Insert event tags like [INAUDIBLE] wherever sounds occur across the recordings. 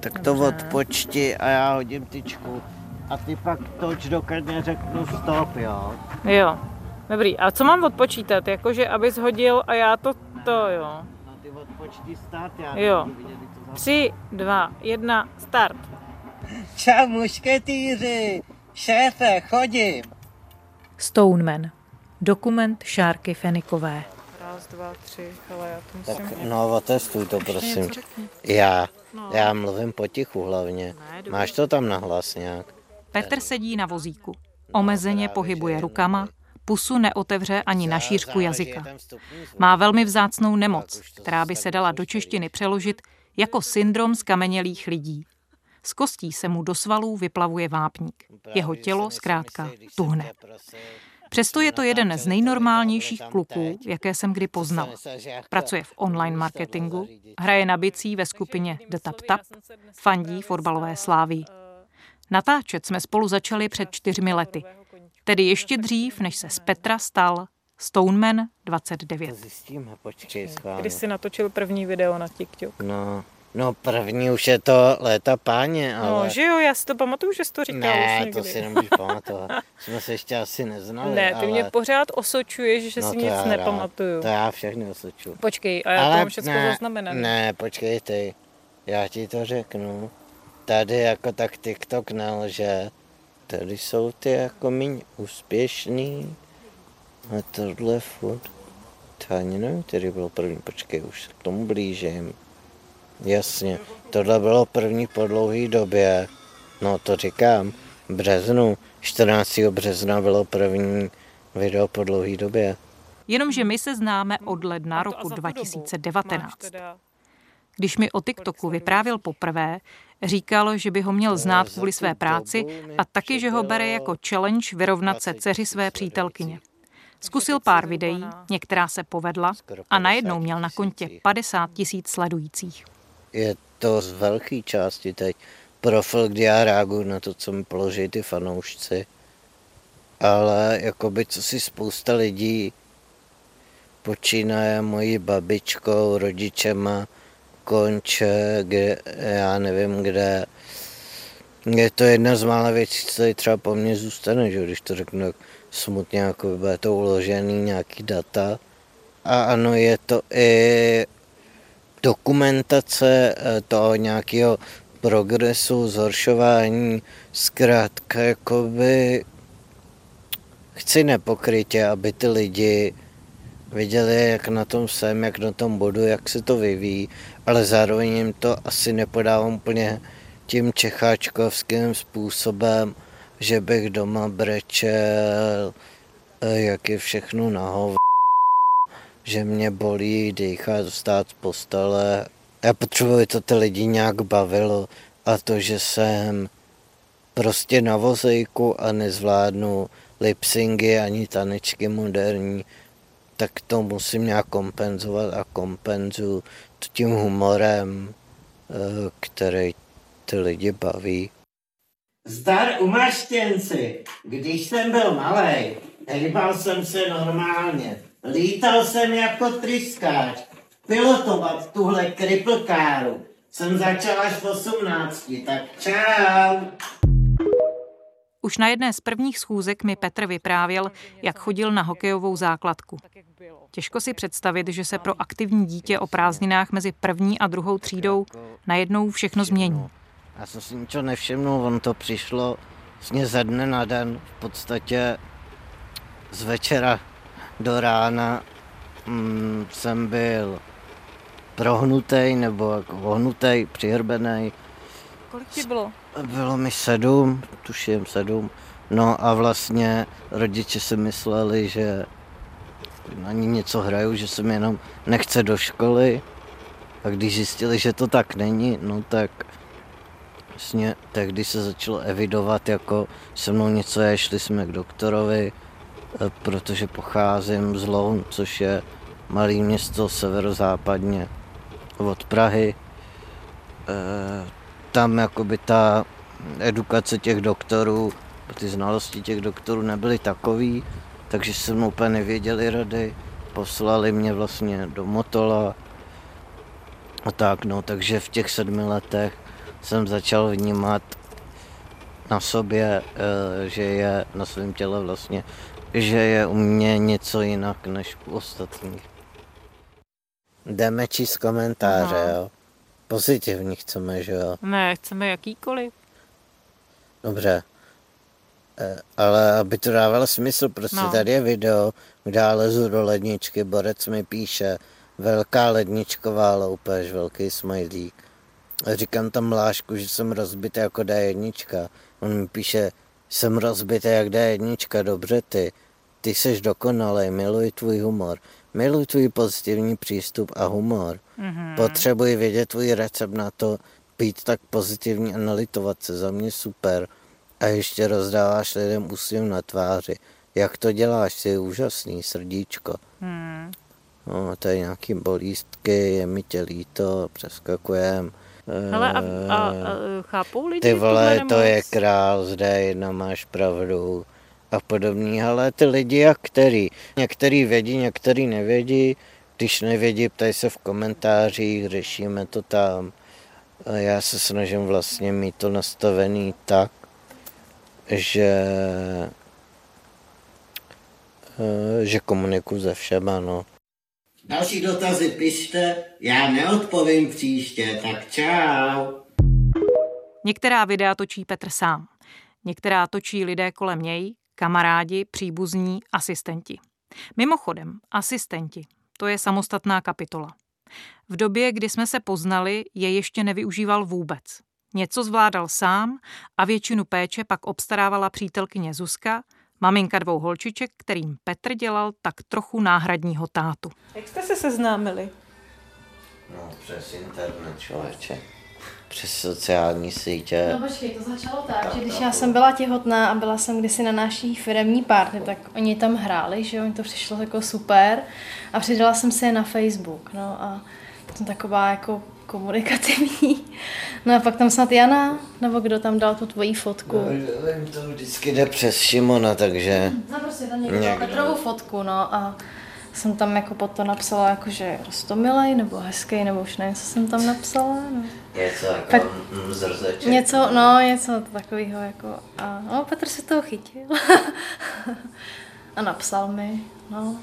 Tak to Dobře. odpočti a já hodím tyčku. A ty pak toč, dokud neřeknu stop, jo. Jo. Dobrý, a co mám odpočítat? Jakože abys hodil a já to, to jo. No ty odpočti start, já Jo. vidět, Tři, dva, jedna, start. Čau mušketýři, šéfe, chodím. Stoneman. Dokument Šárky Fenikové. Raz, dva, tři, ale já to Tak no, otestuj to, prosím. Já, já mluvím potichu hlavně. Máš to tam nahlas nějak? Petr sedí na vozíku. Omezeně pohybuje rukama, pusu neotevře ani na šířku jazyka. Má velmi vzácnou nemoc, která by se dala do češtiny přeložit jako syndrom skamenělých lidí. Z kostí se mu do svalů vyplavuje vápník. Jeho tělo zkrátka tuhne. Přesto je to jeden z nejnormálnějších kluků, jaké jsem kdy poznal. Pracuje v online marketingu, hraje na bicí ve skupině The Tap Tap, fandí fotbalové slávy. Natáčet jsme spolu začali před čtyřmi lety, tedy ještě dřív, než se z Petra stal Stoneman To 29. zjistíme, počkej, schválně. natočil první video na TikTok? No, no první už je to léta páně, ale... No, že jo, já si to pamatuju, že jsi to říkal ne, už někdy. to si nemůžeš [LAUGHS] pamatovat. Jsme se ještě asi neznali, ne, ty ale... mě pořád osočuješ, že no, si nic já nepamatuju. Rád, to já všechny osoču. Počkej, a já to mám všechno ne, zaznamenané. Ne, počkej ty, já ti to řeknu. Tady jako tak TikTok nelže. Tady jsou ty jako míň úspěšný. A tohle furt. To ani nevím, který byl první. Počkej, už se k tomu blížím. Jasně, tohle bylo první po dlouhé době. No to říkám, v březnu. 14. března bylo první video po dlouhé době. Jenomže my se známe od ledna roku 2019. Když mi o TikToku vyprávěl poprvé, říkal, že by ho měl znát kvůli své práci a taky, že ho bere jako challenge vyrovnat se dceři své přítelkyně. Zkusil pár videí, některá se povedla a najednou měl na kontě 50 tisíc sledujících. Je to z velké části teď profil, kdy já reaguju na to, co mi položí ty fanoušci. Ale jakoby co si spousta lidí počínaje mojí babičkou, rodičema, konče, kde, já nevím kde. Je to jedna z mála věcí, co tady třeba po mně zůstane, že? když to řeknu tak smutně, jako by bude to uložený nějaký data. A ano, je to i dokumentace eh, toho nějakého progresu, zhoršování, zkrátka jakoby chci nepokrytě, aby ty lidi viděli, jak na tom jsem, jak na tom budu, jak se to vyvíjí, ale zároveň jim to asi nepodávám úplně tím čecháčkovským způsobem, že bych doma brečel, eh, jak je všechno na hovno, že mě bolí dýchat, stát z postele. Já potřebuji, to ty lidi nějak bavilo a to, že jsem prostě na vozejku a nezvládnu lipsingy ani tanečky moderní, tak to musím nějak kompenzovat a kompenzu to tím humorem, eh, který ty lidi baví. Zdar umaštěnci, když jsem byl malý, hýbal jsem se normálně. Lítal jsem jako tryskáč. Pilotovat tuhle kriplkáru jsem začal až v 18, tak čau. Už na jedné z prvních schůzek mi Petr vyprávěl, jak chodil na hokejovou základku. Těžko si představit, že se pro aktivní dítě o prázdninách mezi první a druhou třídou najednou všechno změní. Já jsem si ničeho nevšimnul, on to přišlo vlastně ze dne na den, v podstatě z večera do rána mm, jsem byl prohnutý nebo jako ohnutý, přihrbený. Kolik ti bylo? Bylo mi sedm, tuším sedm. No a vlastně rodiče si mysleli, že na ní něco hraju, že se mi jenom nechce do školy. A když zjistili, že to tak není, no tak vlastně tehdy se začalo evidovat, jako se mnou něco je, šli jsme k doktorovi, protože pocházím z Loun, což je malé město severozápadně od Prahy. Eh, Tam jakoby ta edukace těch doktorů, ty znalosti těch doktorů nebyly takový, takže se mnou úplně nevěděli rady, poslali mě vlastně do Motola a tak no, takže v těch sedmi letech jsem začal vnímat na sobě, eh, že je na svém těle vlastně, že je u mě něco jinak než u ostatních. Jdeme číst komentáře, Aha. jo. Pozitivní chceme, že jo? Ne, chceme jakýkoliv. Dobře. Eh, ale aby to dávalo smysl, prostě no. tady je video, kde já lezu do ledničky, Borec mi píše, velká ledničková loupež, velký smajlík. A říkám tam Mlášku, že jsem rozbitý jako D1. On mi píše, jsem rozbitý jak D1, dobře ty. Ty jsi dokonalý, miluji tvůj humor. Miluji tvůj pozitivní přístup a humor. Mm-hmm. Potřebuji vědět tvůj recept na to, být tak pozitivní a nalitovat se. Za mě super. A ještě rozdáváš lidem úsměv na tváři. Jak to děláš? Jsi úžasný, srdíčko. Mm. No, tady nějaký bolístky, je mi tě líto, přeskakujem. Ale a, a, a chápou lidi Ty vole, to je král, zde jedna máš pravdu a podobný, ale ty lidi jak který. Některý vědí, některý nevědí, když nevědí, ptají se v komentářích, řešíme to tam. A já se snažím vlastně mít to nastavený tak, že eh, že komunikuju se všema, no. Další dotazy pište, já neodpovím příště, tak čau. Některá videa točí Petr sám. Některá točí lidé kolem něj, kamarádi, příbuzní, asistenti. Mimochodem, asistenti, to je samostatná kapitola. V době, kdy jsme se poznali, je ještě nevyužíval vůbec. Něco zvládal sám a většinu péče pak obstarávala přítelkyně Zuzka, maminka dvou holčiček, kterým Petr dělal tak trochu náhradního tátu. Jak jste se seznámili? No, přes internet, člověče. Přes sociální sítě. No počkej, to začalo tak, že když já jsem byla těhotná a byla jsem kdysi na naší firemní party, tak oni tam hráli, že oni to přišlo jako super a přidala jsem se je na Facebook, no a jsem taková jako komunikativní. No a pak tam snad Jana, nebo kdo tam dal tu tvoji fotku. No, vím, to vždycky jde přes Šimona, takže... No prostě tam někdo fotku, no a jsem tam jako potom napsala, jako, že rostomilej, nebo hezký, nebo už nevím, co jsem tam napsala. No. Něco jako tak, zrzeček. Něco, no, něco takového jako, a no, Petr se toho chytil. [LAUGHS] a napsal mi, no.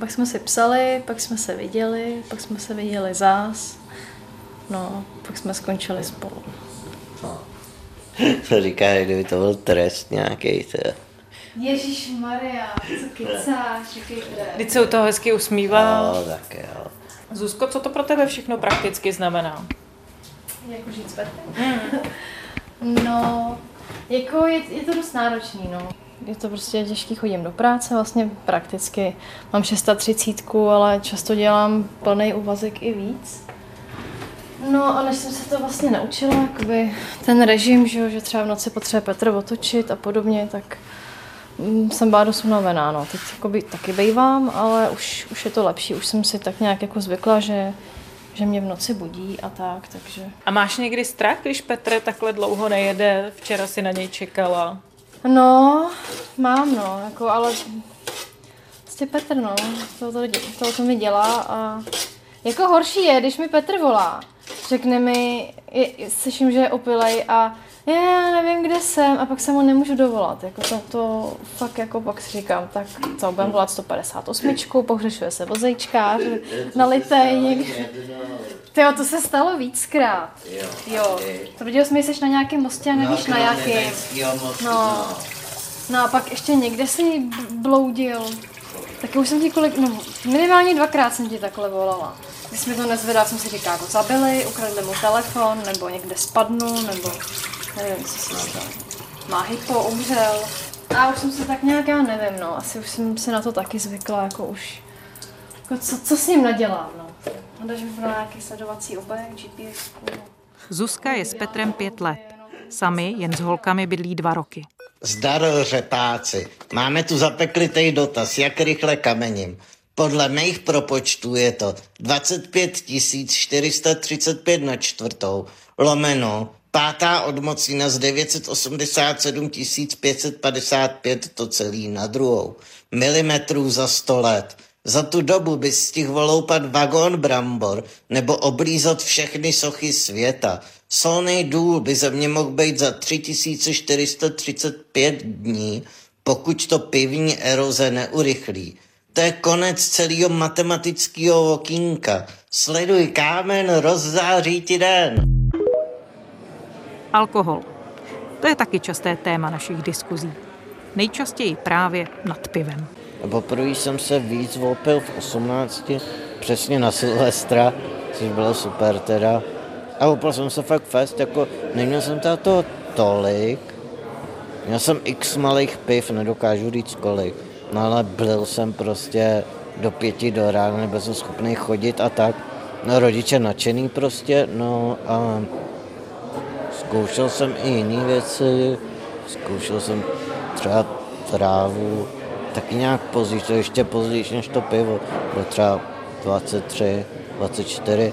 Pak jsme si psali, pak jsme se viděli, pak jsme se viděli zás. No, pak jsme skončili spolu. No. [LAUGHS] To říká, kdyby to byl trest nějaký. To... Ježíš Maria, co kecáš. Teď se u toho hezky usmívá. No, tak jo. Zuzko, co to pro tebe všechno prakticky znamená? Jako žít s mm. [LAUGHS] No, jako je, je to dost náročný, no. Je to prostě těžký, chodím do práce, vlastně prakticky mám 630, ale často dělám plný úvazek i víc. No a než jsem se to vlastně naučila, jakoby ten režim, že, že třeba v noci potřebuje Petr otočit a podobně, tak mm, jsem byla dost unavená, no. Teď jakoby taky bejvám, ale už, už je to lepší, už jsem si tak nějak jako zvykla, že, že mě v noci budí a tak, takže... A máš někdy strach, když Petr takhle dlouho nejede? Včera si na něj čekala. No, mám, no, jako, ale prostě Petr, no, to, to, to, to mi dělá a jako horší je, když mi Petr volá řekne mi, je, slyším, že je opilej a já nevím, kde jsem a pak se mu nemůžu dovolat. Jako to, to fakt jako pak si říkám, tak co, budeme volat 158, pohřešuje se vozejčkář, nalitej někde. Tyjo, to se stalo víckrát. Jo. jo. Tvrdil jsi mi, jsi na nějakém mostě a nevíš na jakém. No. no a pak ještě někde si bloudil. Tak už jsem ti kolik, no minimálně dvakrát jsem ti takhle volala. Když mi to nezvedá, jsem si říká, jako zabili, ukradli mu telefon, nebo někde spadnu, nebo nevím, co se stalo. Má hypo, umřel. A už jsem se tak nějak, já nevím, no, asi už jsem si na to taky zvykla, jako už, jako co, co s ním nadělám, no. Hledáš mi pro nějaký sledovací obek, GPS. Zuzka je s Petrem pět let. Sami jen s holkami bydlí dva roky. Zdar řepáci. Máme tu zapeklitej dotaz, jak rychle kamením. Podle mých propočtů je to 25 435 na čtvrtou, lomeno, pátá odmocina z 987 555 to celý na druhou, milimetrů za 100 let. Za tu dobu by stihl voloupat vagón brambor nebo oblízat všechny sochy světa. Solný důl by ze mě mohl být za 3435 dní, pokud to pivní eroze neurychlí. To je konec celého matematického okýnka. Sleduj kámen, rozzáří ti den. Alkohol. To je taky časté téma našich diskuzí. Nejčastěji právě nad pivem. Poprvé jsem se víc opil v 18, přesně na Silvestra, což bylo super teda. A opil jsem se fakt fest, jako neměl jsem to tolik. Měl jsem x malých piv, nedokážu říct kolik. No ale byl jsem prostě do pěti do rána, nebyl jsem schopný chodit a tak. No rodiče nadšený prostě, no a zkoušel jsem i jiné věci, zkoušel jsem třeba trávu, taky nějak později, to ještě později než to pivo, bylo třeba 23, 24.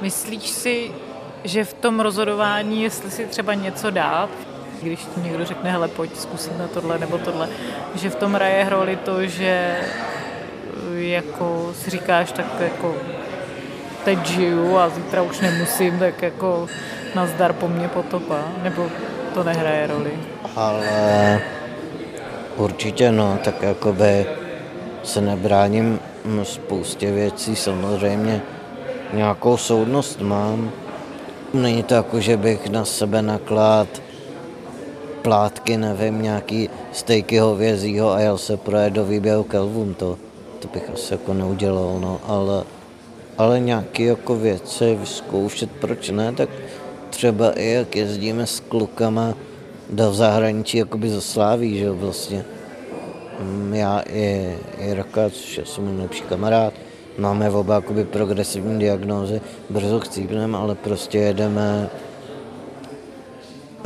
Myslíš si, že v tom rozhodování, jestli si třeba něco dát, když ti někdo řekne, hele, pojď zkusit na tohle nebo tohle, že v tom hraje roli to, že jako si říkáš, tak jako teď žiju a zítra už nemusím, tak jako nazdar po mně potopa, nebo to nehraje roli? Ale určitě no, tak jakoby se nebráním spoustě věcí, samozřejmě nějakou soudnost mám. Není to jako, že bych na sebe naklad plátky, nevím, nějaký stejky hovězího a jel se projet do výběhu Kelvum, to, to bych asi jako neudělal, no, ale, ale nějaké jako věci vyzkoušet, proč ne, tak třeba i jak jezdíme s klukama do zahraničí, jakoby za Sláví, že jo, vlastně. Mm, já i, i Raka, což je můj nejlepší kamarád, máme oba jakoby progresivní diagnózy, brzo chcípneme, ale prostě jedeme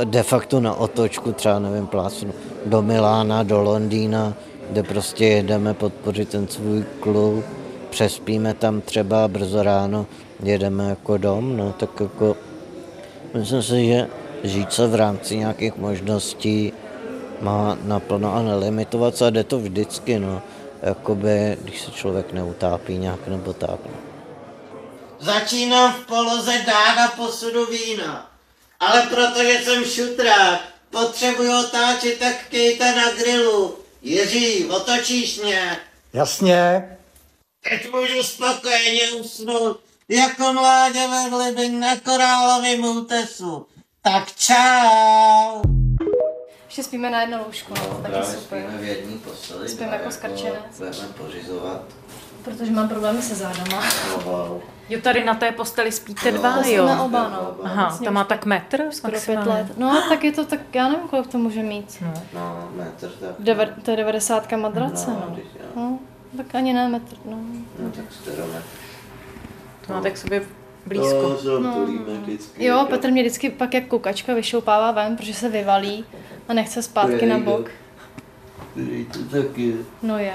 de facto na otočku, třeba nevím, plácnu do Milána, do Londýna, kde prostě jedeme podpořit ten svůj klub, přespíme tam třeba brzo ráno, jedeme jako dom, no tak jako myslím si, že žít se v rámci nějakých možností má naplno a nelimitovat se a jde to vždycky, no. Jakoby, když se člověk neutápí nějak nebo tak. No. Začínám v poloze dát a posudu vína. Ale protože jsem šutrák, potřebuji otáčet tak kejta na grilu. Jiří, otočíš mě? Jasně. Teď můžu spokojeně usnout, jako mládě ve hlibin na korálovém útesu. Tak čau. Ještě spíme na jedno lůžko, no, taky Právě super. spíme v jedné posteli. Spíme jako skrčenec. Budeme pořizovat. Protože mám problémy se zádama. Wow. Jo, tady na té posteli spíte dva, To jsme jo? oba, no. Aha, Vlastně ta má tak metr? Skoro pět let. No, tak je to tak, já nevím, kolik to může mít. No. No, metr tak. Deve, to je 90 madrace, No, no. no. Tak ani ne metr, no. No tak sterometr. To máte k sobě blízko. to No. tulíme vždycky. Jo, jako- Petr mě vždycky pak jak koukačka vyšoupává ven, protože se vyvalí a nechce zpátky na bok. Který to taky. No je.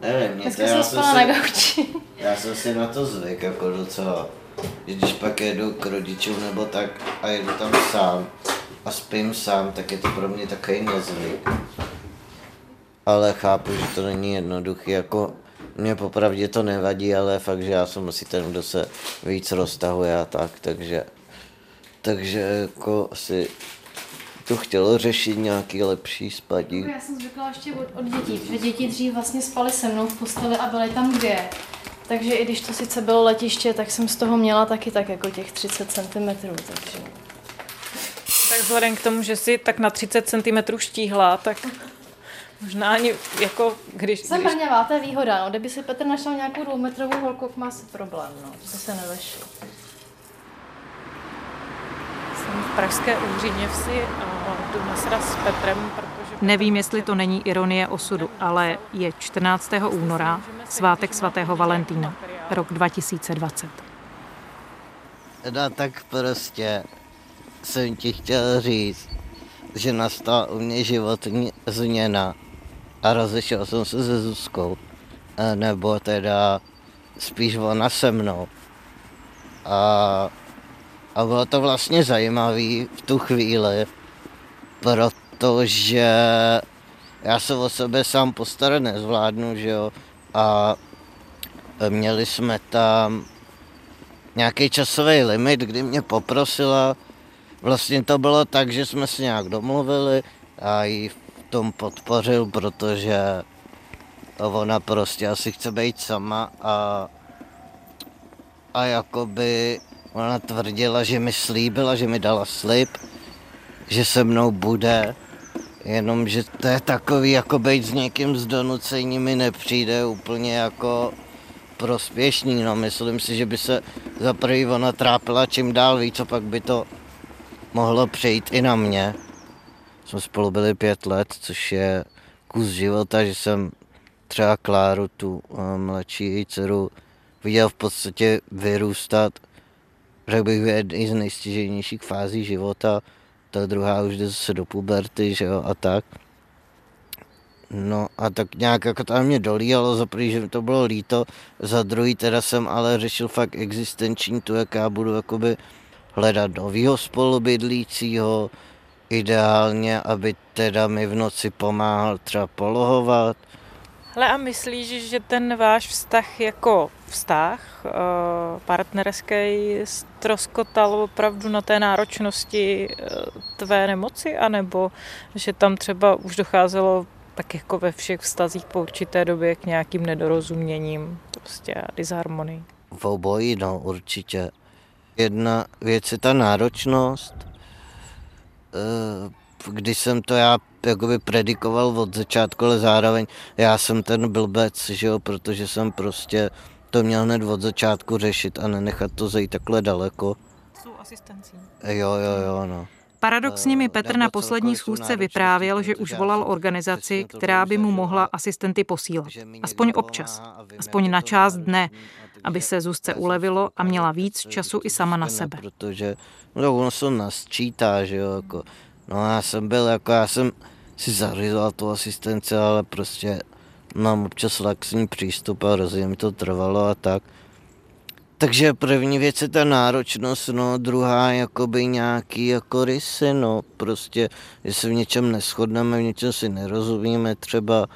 Nevím, mě to, Dneska jsem spala na gauči. [LAUGHS] já jsem si na to zvyk jako docela. Když pak jedu k rodičům nebo tak a jedu tam sám a spím sám, tak je to pro mě takový nezvyk. Ale chápu, že to není jednoduchý, jako mě popravdě to nevadí, ale fakt, že já jsem asi ten, kdo se víc roztahuje a tak, takže, takže jako asi to chtělo řešit nějaký lepší spadí. Já jsem zvykla ještě od, od dětí, že děti dřív vlastně spaly se mnou v posteli a byly tam dvě. Takže i když to sice bylo letiště, tak jsem z toho měla taky tak jako těch 30 cm, takže... Tak vzhledem k tomu, že si tak na 30 cm štíhla, tak možná ani jako když... Jsem když brňavá, to je výhoda, no. Kdyby si Petr našel nějakou dvoumetrovou holku, má asi problém, no. To se neveší. jsem v pražské Uhříněvsi a jdu na sraz s Petrem, protože... Nevím, jestli to není ironie osudu, ale je 14. února, svátek svatého Valentína, rok 2020. No tak prostě jsem ti chtěl říct, že nastala u mě životní změna a rozešel jsem se se Zuzkou, Eh, nebo teda spíš ona se mnou. A, a bylo to vlastně zajímavé v tu chvíli, protože já se o sebe sám postarat nezvládnu, že jo, a měli jsme tam nějaký časový limit, kdy mě poprosila. Vlastně to bylo tak, že jsme se nějak domluvili a ji v tom podpořil, protože ona prostě asi chce být sama a, a jakoby ona tvrdila, že mi slíbila, že mi dala slib, že se mnou bude, jenomže to je takový, jako být s někým z donucení mi nepřijde úplně jako prospěšný, no myslím si, že by se za prvý ona trápila čím dál víc, a pak by to mohlo přejít i na mě. Jsme spolu byli pět let, což je kus života, že jsem třeba Kláru, tu eh, mladší dceru, viděl v podstatě vyrůstat. Řekl bych, jedný z nejstěžejnějších fází života. Ta druhá už jde zase do puberty, že jo, a tak. No a tak nějak jako tam mě dolíjalo, za prvý, že mi to bylo líto, za druhý teda jsem ale řešil fakt existenční tu, jak já budu jakoby hledat novýho spolubydlícího, ideálně, aby teda mi v noci pomáhal třeba polohovat. Hle a myslíš, že ten váš vztah jako vztah eh, partnerský stroskotal opravdu na té náročnosti eh, tvé nemoci, anebo že tam třeba už docházelo tak jako ve všech vztazích po určité době k nějakým nedorozuměním prostě a disharmonii? V obojí, no určitě. Jedna věc je ta náročnost, když jsem to já jakoby predikoval od začátku, ale zároveň já jsem ten blbec, že jo, protože jsem prostě to měl hned od začátku řešit a nenechat to zajít takhle daleko. Jsou asistencí. Jo, jo, jo, no. Paradoxně mi Petr na poslední schůzce vyprávěl, že už volal organizaci, která by mu mohla asistenty posílat. Aspoň občas. Aspoň na část dne, aby se Zuzce ulevilo a měla víc času i sama na sebe. Protože no, ono se nasčítá, že jo, jako, no já jsem byl, jako já jsem si zařizoval tu asistenci, ale prostě mám občas laxní přístup a hrozně mi to trvalo a tak. Takže první věc je ta náročnost, no, druhá jakoby nějaký jako rysy, no, prostě, že se v něčem neschodneme, v něčem si nerozumíme třeba,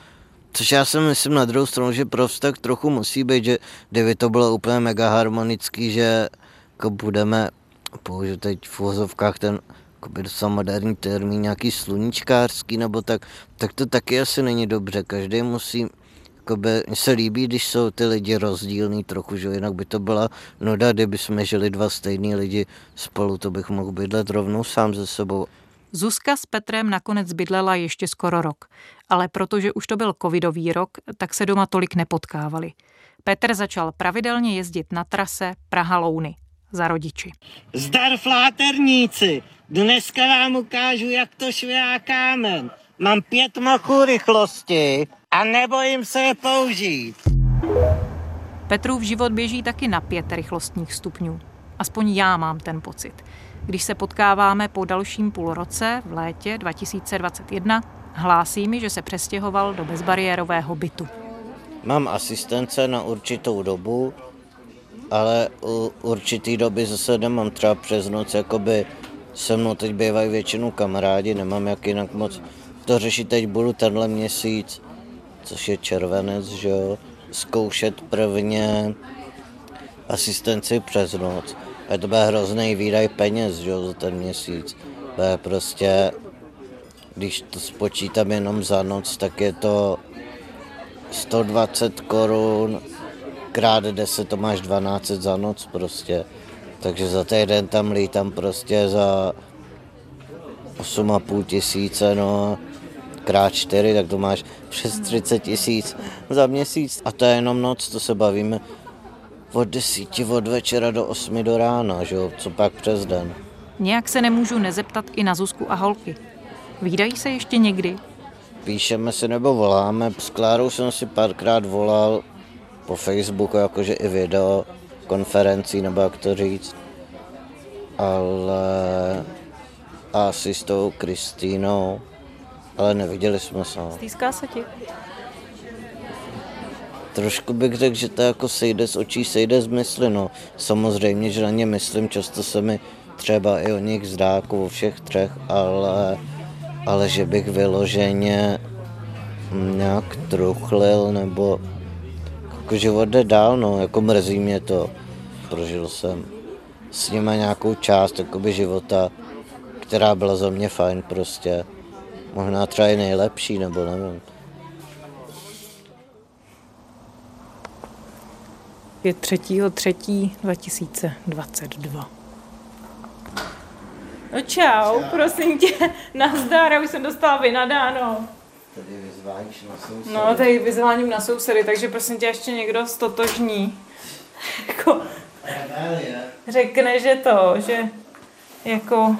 což já si myslím na druhou stranu, že pro vztah trochu musí být, že kdyby to bylo úplně mega harmonický, že jako budeme, použiju teď v uvozovkách ten jakoby moderní termín, nějaký sluníčkářský nebo tak, tak to taky asi není dobře. Každý musí jakoby, mně se líbí, když jsou ty lidi rozdílný trochu, že jinak by to byla nuda, kdyby jsme žili dva stejní lidi spolu, to bych mohl bydlet rovnou sám ze sebou. Zuzka s Petrem nakonec bydlela ještě skoro rok, ale protože už to byl covidový rok, tak se doma tolik nepotkávali. Petr začal pravidelně jezdit na trase Praha-Louny za rodiči. Zdar fláterníci, dneska vám ukážu, jak to švihá kámen. Mám pět machů rychlosti a nebojím se je použít. Petrův život běží taky na pět rychlostních stupňů. Aspoň já mám ten pocit. Když se potkáváme po dalším půlroce v létě 2021, hlásí mi, že se přestěhoval do bezbariérového bytu. Mám asistence na určitou dobu, ale u určitý doby zase nemám třeba přes noc, jakoby se mnou teď bývají většinou kamarádi, nemám jak jinak moc to řešit, teď budu tenhle měsíc, což je červenec, že jo, zkoušet prvně asistenci přes noc. A to bude hrozný výdaj peněz, že jo, za ten měsíc. Bude prostě, když to spočítám jenom za noc, tak je to 120 korun krát 10 to máš 12 za noc prostě. Takže za týden tam lítám prostě za 8,5 tisíce, no krát 4, tak to máš přes 30 tisíc za měsíc. A to je jenom noc, to se bavíme od 10 od večera do 8 do rána, že jo, co pak přes den. Nějak se nemůžu nezeptat i na Zuzku a holky. Výdají se ještě někdy? Píšeme si nebo voláme. S Klárou jsem si párkrát volal po Facebooku, jakože i video konferencí, nebo jak to říct. Ale asi s tou Kristýnou, ale neviděli jsme se. Stýská se ti? Trošku bych řekl, že to jako sejde z očí, sejde z mysli, no. Samozřejmě, že na ně myslím, často se mi třeba i o nich zdá, jako o všech třech, ale, ale že bych vyloženě nějak truchlil, nebo jako život jde dál, no, jako mrzí mě to. prožil jsem s nimi nějakou část jakoby, života, která byla za mě fajn prostě. Možná třeba i nejlepší, nebo nevím. Je 3. 3. 2022. No čau, prosím tě, [LAUGHS] nazdar, já už jsem dostala vynadáno. Tady vyzváníš na sousedy. No, tady vyzváním na sousedy, takže prosím tě ještě někdo stotožní. [LAUGHS] jako řekne, že to, že jako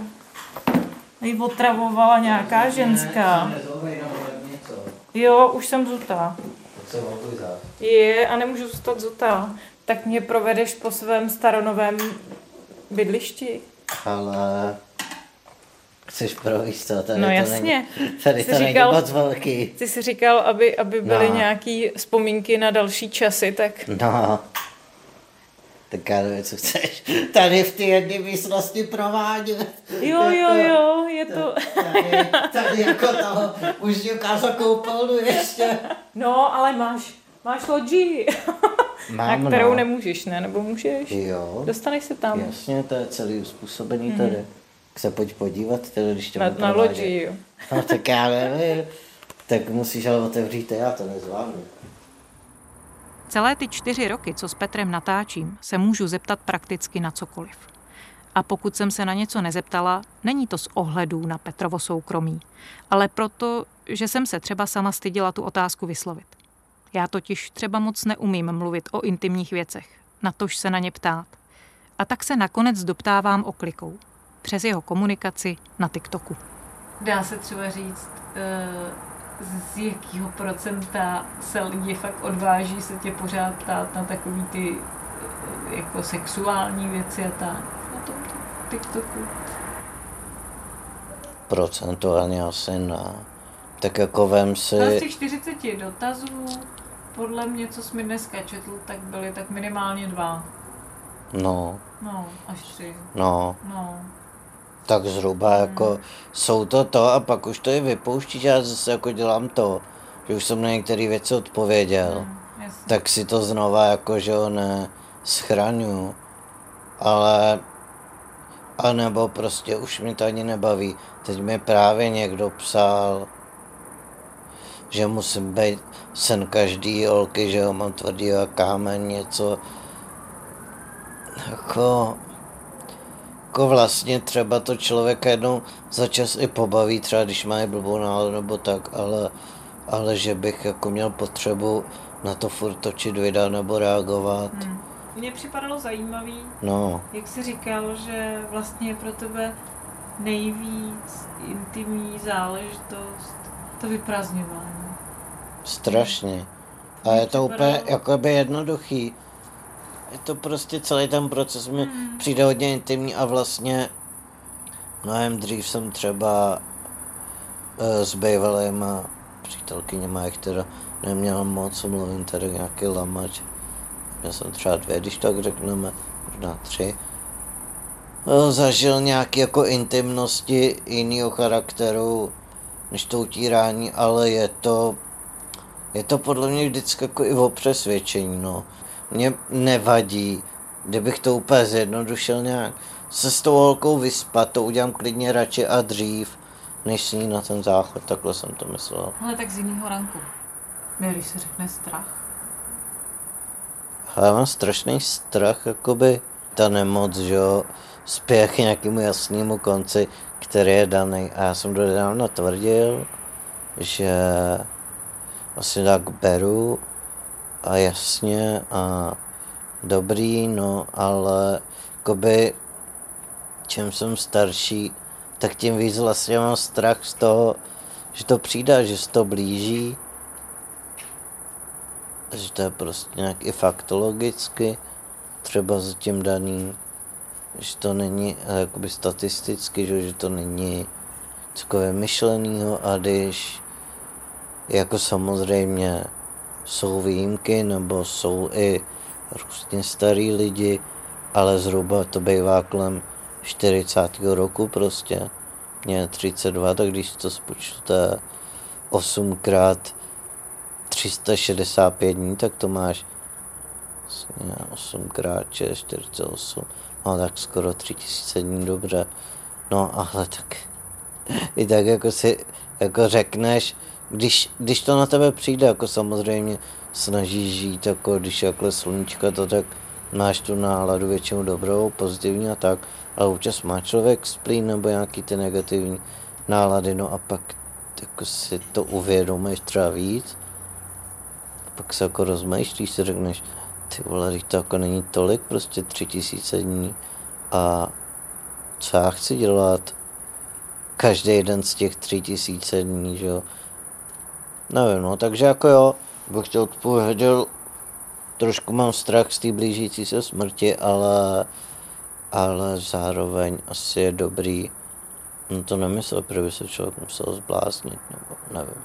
jí otravovala nějaká ženská. Jo, už jsem zutá. Je, a nemůžu zůstat zutá. Tak mě provedeš po svém staronovém bydlišti. Ale chceš províst to? Tady no to jasně. Není, tady Jsi to říkal- není moc velký. Ty jsi říkal, aby, aby byly No. nějaký vzpomínky na další časy, tak No. Tak já nevím, co chceš. Tady v té jedné místnosti provádět. jo, jo, jo, je to... Tady, tady jako toho užďuka za koupelnu ještě. No, ale máš, máš loďi, Mám, na kterou no. nemůžeš, ne? Nebo můžeš? Jo, Dostaneš se tam. jasně, to je celý uspůsobený tady. Tak se pojď podívat, tedy, když tě Na, na loďi, jo. No tak já nevím. Tak musíš ale otevřít to, já to nezvládnu. Celé ty čtyři roky, co s Petrem natáčím, se můžu zeptat prakticky na cokoliv. A pokud jsem se na něco nezeptala, není to z ohledů na Petrovo soukromí, ale proto, že jsem se třeba sama styděla tu otázku vyslovit. Já totiž třeba moc neumím mluvit o intimních věcech, natož se na ně ptát. A tak se nakonec doptávám oklikou. Přes jeho komunikaci na TikToku. Dá se třeba říct, eh, z jakého procenta se lidi fakt odváží se tě pořád ptát na takový ty eh, jako sexuální věci a tak na tom TikToku. Procentuálně asi ne. Tak jako vem si... No, z těch 40 dotazů, podle mě, co jsi mi dneska četl, tak byly tak minimálně dva. No, No, až tři. no. No. Tak zhruba jako jsou to to a pak už to i vypouštíš, já zase jako dělám to, že už jsem na některé věci odpověděl, Mm, jasně. tak si to znova jako, že ho ne schraňu, ale a nebo prostě už mi to ani nebaví. Teď mi právě někdo psal, že musím být sen každý holky, že jo, mám tvrdý a kámen, něco jako jako vlastně třeba to člověka jednou za čas i pobaví, třeba když má blbou náladu nebo tak, ale, ale že bych jako měl potřebu na to furt točit videa nebo reagovat. Hmm. Mně připadalo zajímavý, No, jak jsi říkal, že vlastně je pro tebe nejvíc intimní záležitost to vyprazňování. strašně. A je to úplně jakoby jednoduchý. Je to prostě celý ten proces mi přijde hodně intimní a vlastně mnohem dřív jsem třeba eh, s bývalýma přítelkyněma, jak teda neměl moc, mluvím tady nějaký lamač. Já jsem třeba dvě, když tak řekneme, možná tři. Eh, Zažil nějaké jako intimnosti jiného charakteru, než to utírání, ale je to, je to podle mě vždycky jako i o přesvědčení, no. Mně nevadí, kdybych to úplně zjednodušil nějak, se s tou holkou vyspat, to udělám klidně radši a dřív, než s ní na ten záchod, takhle jsem to myslel. Ale tak z jiného ranku. Mě, když se řekne strach. Ale já mám strašný strach, jakoby ta nemoc, že jo, spěch k nějakému jasnému konci, který je daný. A já jsem dodávno tvrdil, že asi tak beru a jasně a dobrý, no, ale jakoby čím jsem starší, tak tím víc vlastně mám strach z toho, že to přijde, že se to blíží že to je prostě nějak i faktologicky třeba zatím daný, že to není eh, jakoby statisticky, že, že to není něco vymyšlenýho a když jako samozřejmě jsou výjimky nebo jsou i různě starý lidi, ale zhruba to bývá kolem 40. roku prostě. Mě je 32, tak když to spočítáte 8 krát 365 dní, tak to máš vlastně 8 krát 6, 48, no tak skoro 3000 dní, dobře. No ale tak [LAUGHS] i tak jako si jako řekneš, když, když to na tebe přijde, jako samozřejmě snažíš žít, jako když je takhle sluníčka, to tak máš tu náladu většinou dobrou, pozitivní a tak, ale občas má člověk splín nebo nějaký ty negativní nálady, no a pak jako si to uvědomíš třeba víc, a pak se jako rozmýšlíš, si řekneš, ty vole, to jako není tolik, prostě tři tisíce dní a co já chci dělat každý jeden z těch tři tisíce dní, že jo. Nevím, no, takže jako jo, bych chtěl odpověděl, trošku mám strach z té blížící se smrti, ale, ale zároveň asi je dobrý, no to nemyslel, protože by se člověk musel zbláznit, nebo nevím.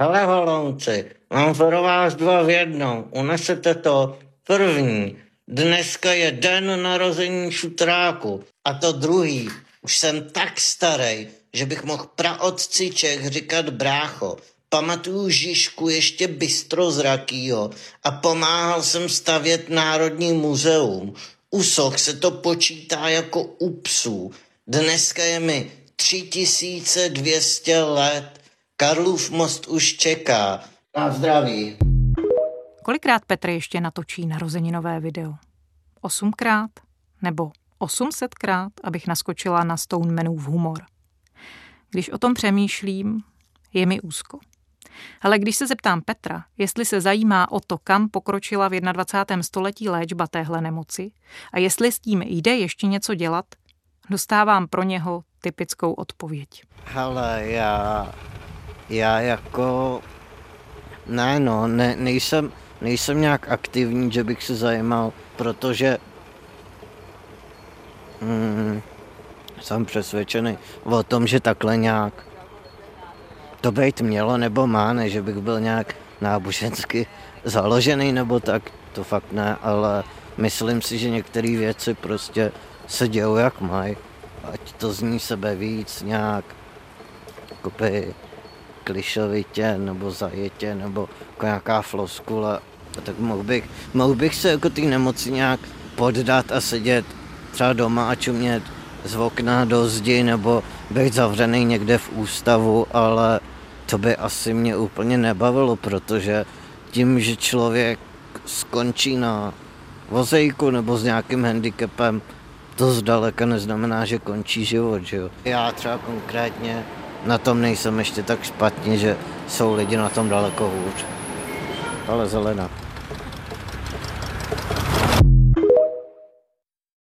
Hele holonci, mám pro vás dva v jednom. Unesete to první. Dneska je den narození šutráku. A to druhý. Už jsem tak starý, že bych mohl praotci Čech říkat brácho. Pamatuju Žižku ještě bystrozrakýho a pomáhal jsem stavět Národní muzeum. U soch se to počítá jako u psů. Dneska je mi 3200 let. Karlův most už čeká. Na zdraví. Kolikrát Petr ještě natočí narozeninové video? Osmkrát? Nebo 800krát, abych naskočila na Stone v humor? Když o tom přemýšlím, je mi úzko. Ale když se zeptám Petra, jestli se zajímá o to, kam pokročila v 21. století léčba téhle nemoci a jestli s tím jde ještě něco dělat, dostávám pro něho typickou odpověď. Ale já, já jako, ne no, ne, nejsem, nejsem nějak aktivní, že bych se zajímal, protože mm, jsem přesvědčený o tom, že takhle nějak to být mělo nebo má, ne, že bych byl nějak nábožensky založený nebo tak, to fakt ne, ale myslím si, že některé věci prostě se dějou jak mají. Ať to zní sebe víc nějak jakoby klišovitě nebo zajetě nebo jako nějaká floskula, tak mohl bych, mohl bych se jako ty nemoci nějak poddat a sedět třeba doma a čumět z okna do zdi nebo být zavřený někde v ústavu, ale to by asi mě úplně nebavilo, protože tím, že člověk skončí na vozejku nebo s nějakým handicapem, to zdaleka neznamená, že končí život, že jo. Já třeba konkrétně na tom nejsem ještě tak špatně, že jsou lidi na tom daleko hůř. Ale zelená.